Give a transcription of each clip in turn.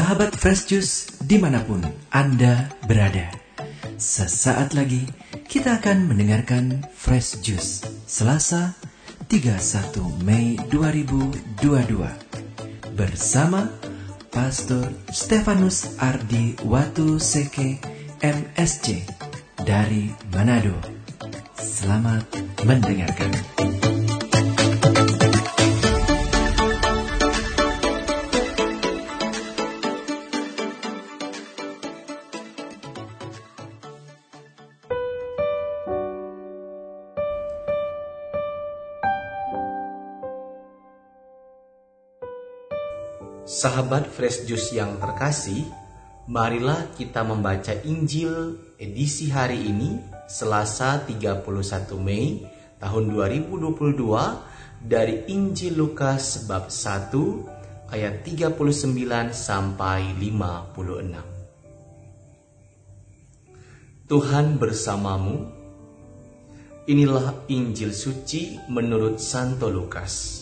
Sahabat Fresh Juice di mana pun Anda berada. Sesaat lagi kita akan mendengarkan Fresh Juice Selasa 31 Mei 2022 Bersama Pastor Stefanus Ardi Watu Seke MSC dari Manado. Selamat mendengarkan Sahabat Fresh Juice yang terkasih, marilah kita membaca Injil edisi hari ini Selasa 31 Mei tahun 2022 dari Injil Lukas bab 1 ayat 39 sampai 56. Tuhan bersamamu. Inilah Injil suci menurut Santo Lukas.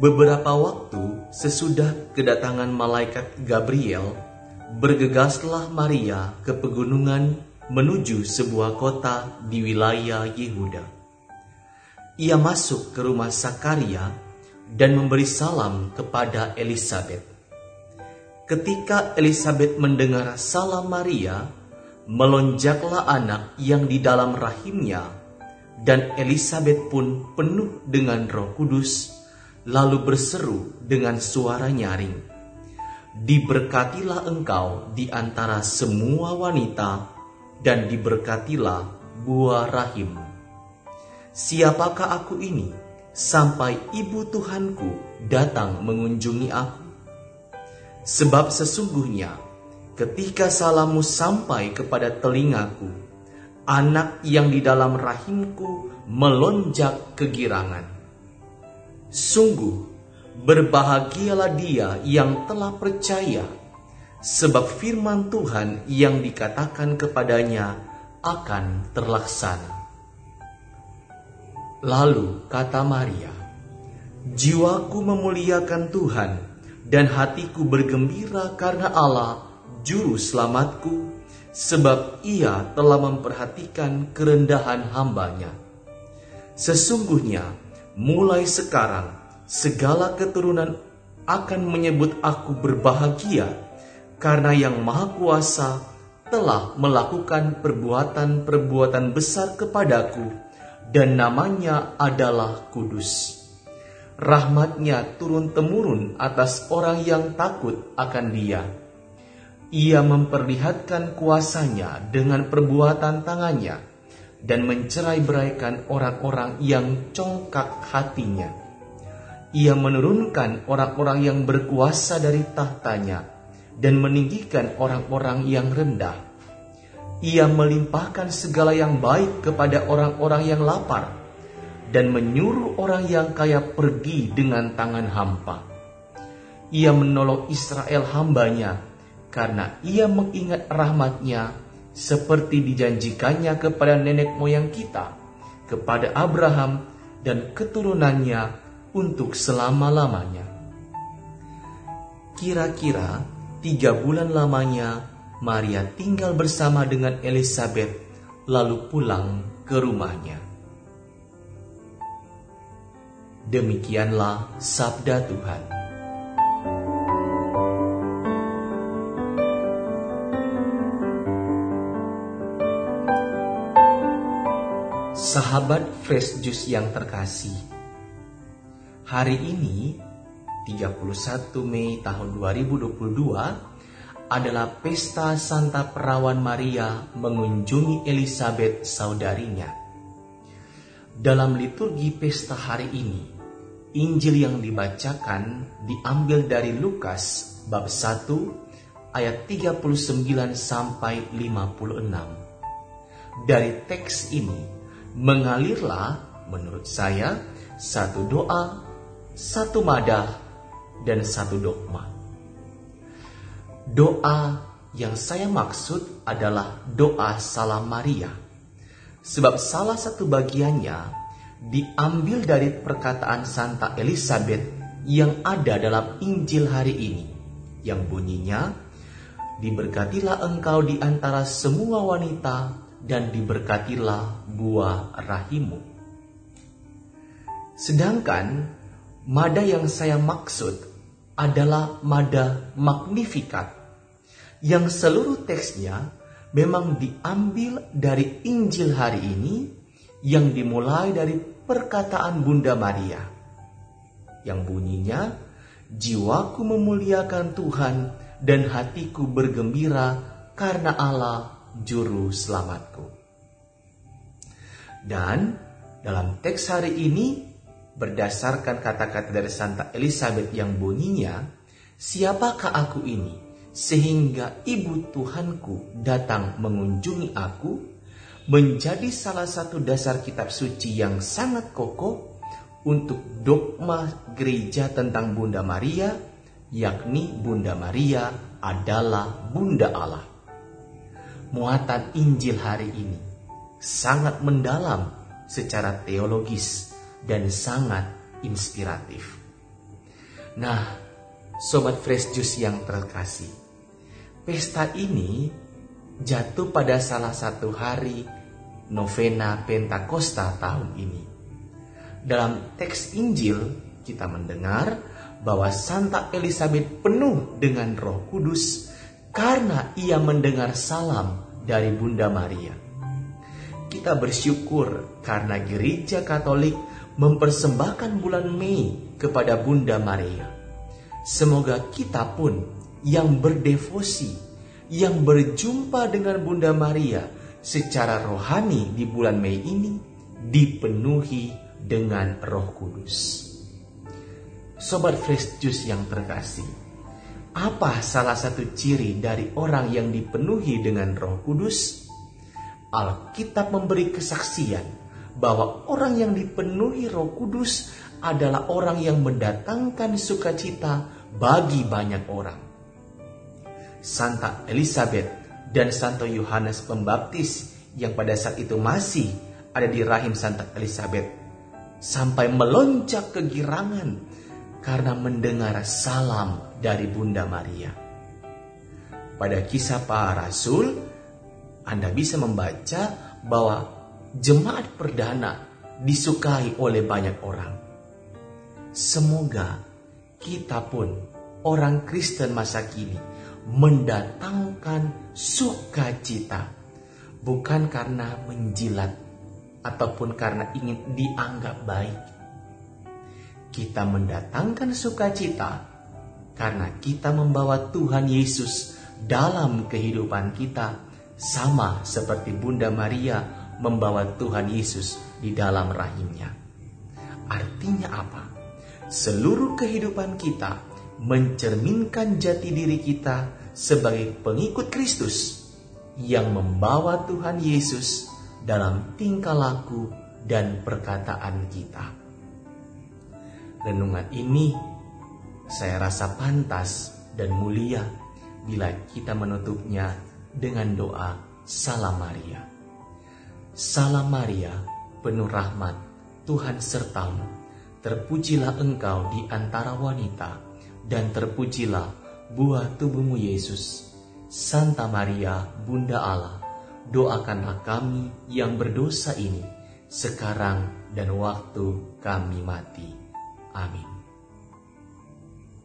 Beberapa waktu sesudah kedatangan malaikat Gabriel, bergegaslah Maria ke pegunungan menuju sebuah kota di wilayah Yehuda. Ia masuk ke rumah Sakaria dan memberi salam kepada Elizabeth. Ketika Elizabeth mendengar salam Maria, melonjaklah anak yang di dalam rahimnya, dan Elizabeth pun penuh dengan Roh Kudus lalu berseru dengan suara nyaring, "Diberkatilah engkau di antara semua wanita, dan diberkatilah buah rahimmu. Siapakah aku ini sampai ibu Tuhanku datang mengunjungi aku? Sebab sesungguhnya ketika salammu sampai kepada telingaku, anak yang di dalam rahimku melonjak kegirangan." Sungguh, berbahagialah dia yang telah percaya, sebab firman Tuhan yang dikatakan kepadanya akan terlaksana. Lalu kata Maria, Jiwaku memuliakan Tuhan, dan hatiku bergembira karena Allah, Juru Selamatku, sebab ia telah memperhatikan kerendahan hambanya. Sesungguhnya, mulai sekarang segala keturunan akan menyebut aku berbahagia karena yang Maha Kuasa telah melakukan perbuatan-perbuatan besar kepadaku dan namanya adalah kudus. Rahmatnya turun-temurun atas orang yang takut akan dia. Ia memperlihatkan kuasanya dengan perbuatan tangannya dan mencerai beraikan orang-orang yang congkak hatinya. Ia menurunkan orang-orang yang berkuasa dari tahtanya dan meninggikan orang-orang yang rendah. Ia melimpahkan segala yang baik kepada orang-orang yang lapar dan menyuruh orang yang kaya pergi dengan tangan hampa. Ia menolong Israel hambanya karena ia mengingat rahmatnya seperti dijanjikannya kepada nenek moyang kita, kepada Abraham dan keturunannya untuk selama-lamanya. Kira-kira tiga bulan lamanya Maria tinggal bersama dengan Elizabeth lalu pulang ke rumahnya. Demikianlah sabda Tuhan. Sahabat Fresh Juice yang terkasih, hari ini 31 Mei tahun 2022 adalah pesta Santa Perawan Maria mengunjungi Elizabeth saudarinya. Dalam liturgi pesta hari ini, Injil yang dibacakan diambil dari Lukas bab 1 ayat 39 sampai 56. Dari teks ini, mengalirlah menurut saya satu doa, satu madah, dan satu dogma. Doa yang saya maksud adalah doa salam Maria. Sebab salah satu bagiannya diambil dari perkataan Santa Elizabeth yang ada dalam Injil hari ini yang bunyinya Diberkatilah engkau di antara semua wanita dan diberkatilah buah rahimu. Sedangkan mada yang saya maksud adalah mada Magnificat yang seluruh teksnya memang diambil dari Injil hari ini yang dimulai dari perkataan Bunda Maria yang bunyinya jiwaku memuliakan Tuhan dan hatiku bergembira karena Allah juru selamatku. Dan dalam teks hari ini berdasarkan kata-kata dari Santa Elizabeth yang bunyinya, siapakah aku ini sehingga ibu Tuhanku datang mengunjungi aku menjadi salah satu dasar kitab suci yang sangat kokoh untuk dogma gereja tentang Bunda Maria yakni Bunda Maria adalah Bunda Allah. Muatan Injil hari ini sangat mendalam secara teologis dan sangat inspiratif. Nah, sobat Fresh Juice yang terkasih, pesta ini jatuh pada salah satu hari novena Pentakosta tahun ini. Dalam teks Injil kita mendengar bahwa Santa Elizabeth penuh dengan Roh Kudus karena ia mendengar salam dari Bunda Maria. Kita bersyukur karena Gereja Katolik mempersembahkan bulan Mei kepada Bunda Maria. Semoga kita pun yang berdevosi, yang berjumpa dengan Bunda Maria secara rohani di bulan Mei ini dipenuhi dengan Roh Kudus. Sobat Fresh Juice yang terkasih, apa salah satu ciri dari orang yang dipenuhi dengan Roh Kudus? Alkitab memberi kesaksian bahwa orang yang dipenuhi Roh Kudus adalah orang yang mendatangkan sukacita bagi banyak orang. Santa Elizabeth dan Santo Yohanes Pembaptis yang pada saat itu masih ada di rahim Santa Elizabeth sampai melonjak kegirangan karena mendengar salam dari Bunda Maria. Pada kisah para rasul, Anda bisa membaca bahwa jemaat perdana disukai oleh banyak orang. Semoga kita pun orang Kristen masa kini mendatangkan sukacita bukan karena menjilat ataupun karena ingin dianggap baik kita mendatangkan sukacita karena kita membawa Tuhan Yesus dalam kehidupan kita, sama seperti Bunda Maria membawa Tuhan Yesus di dalam rahimnya. Artinya apa? Seluruh kehidupan kita mencerminkan jati diri kita sebagai pengikut Kristus yang membawa Tuhan Yesus dalam tingkah laku dan perkataan kita renungan ini saya rasa pantas dan mulia bila kita menutupnya dengan doa Salam Maria. Salam Maria, penuh rahmat, Tuhan sertamu. Terpujilah engkau di antara wanita, dan terpujilah buah tubuhmu Yesus. Santa Maria, Bunda Allah, doakanlah kami yang berdosa ini, sekarang dan waktu kami mati. Amin.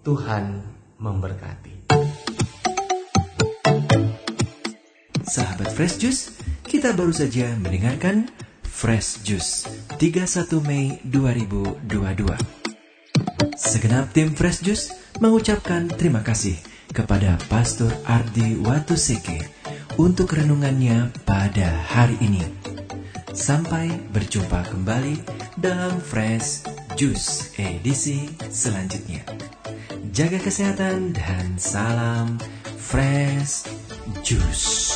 Tuhan memberkati. Sahabat Fresh Juice, kita baru saja mendengarkan Fresh Juice 31 Mei 2022. Segenap tim Fresh Juice mengucapkan terima kasih kepada Pastor Ardi Watuseke untuk renungannya pada hari ini. Sampai berjumpa kembali dalam Fresh Jus edisi selanjutnya. Jaga kesehatan dan salam fresh juice.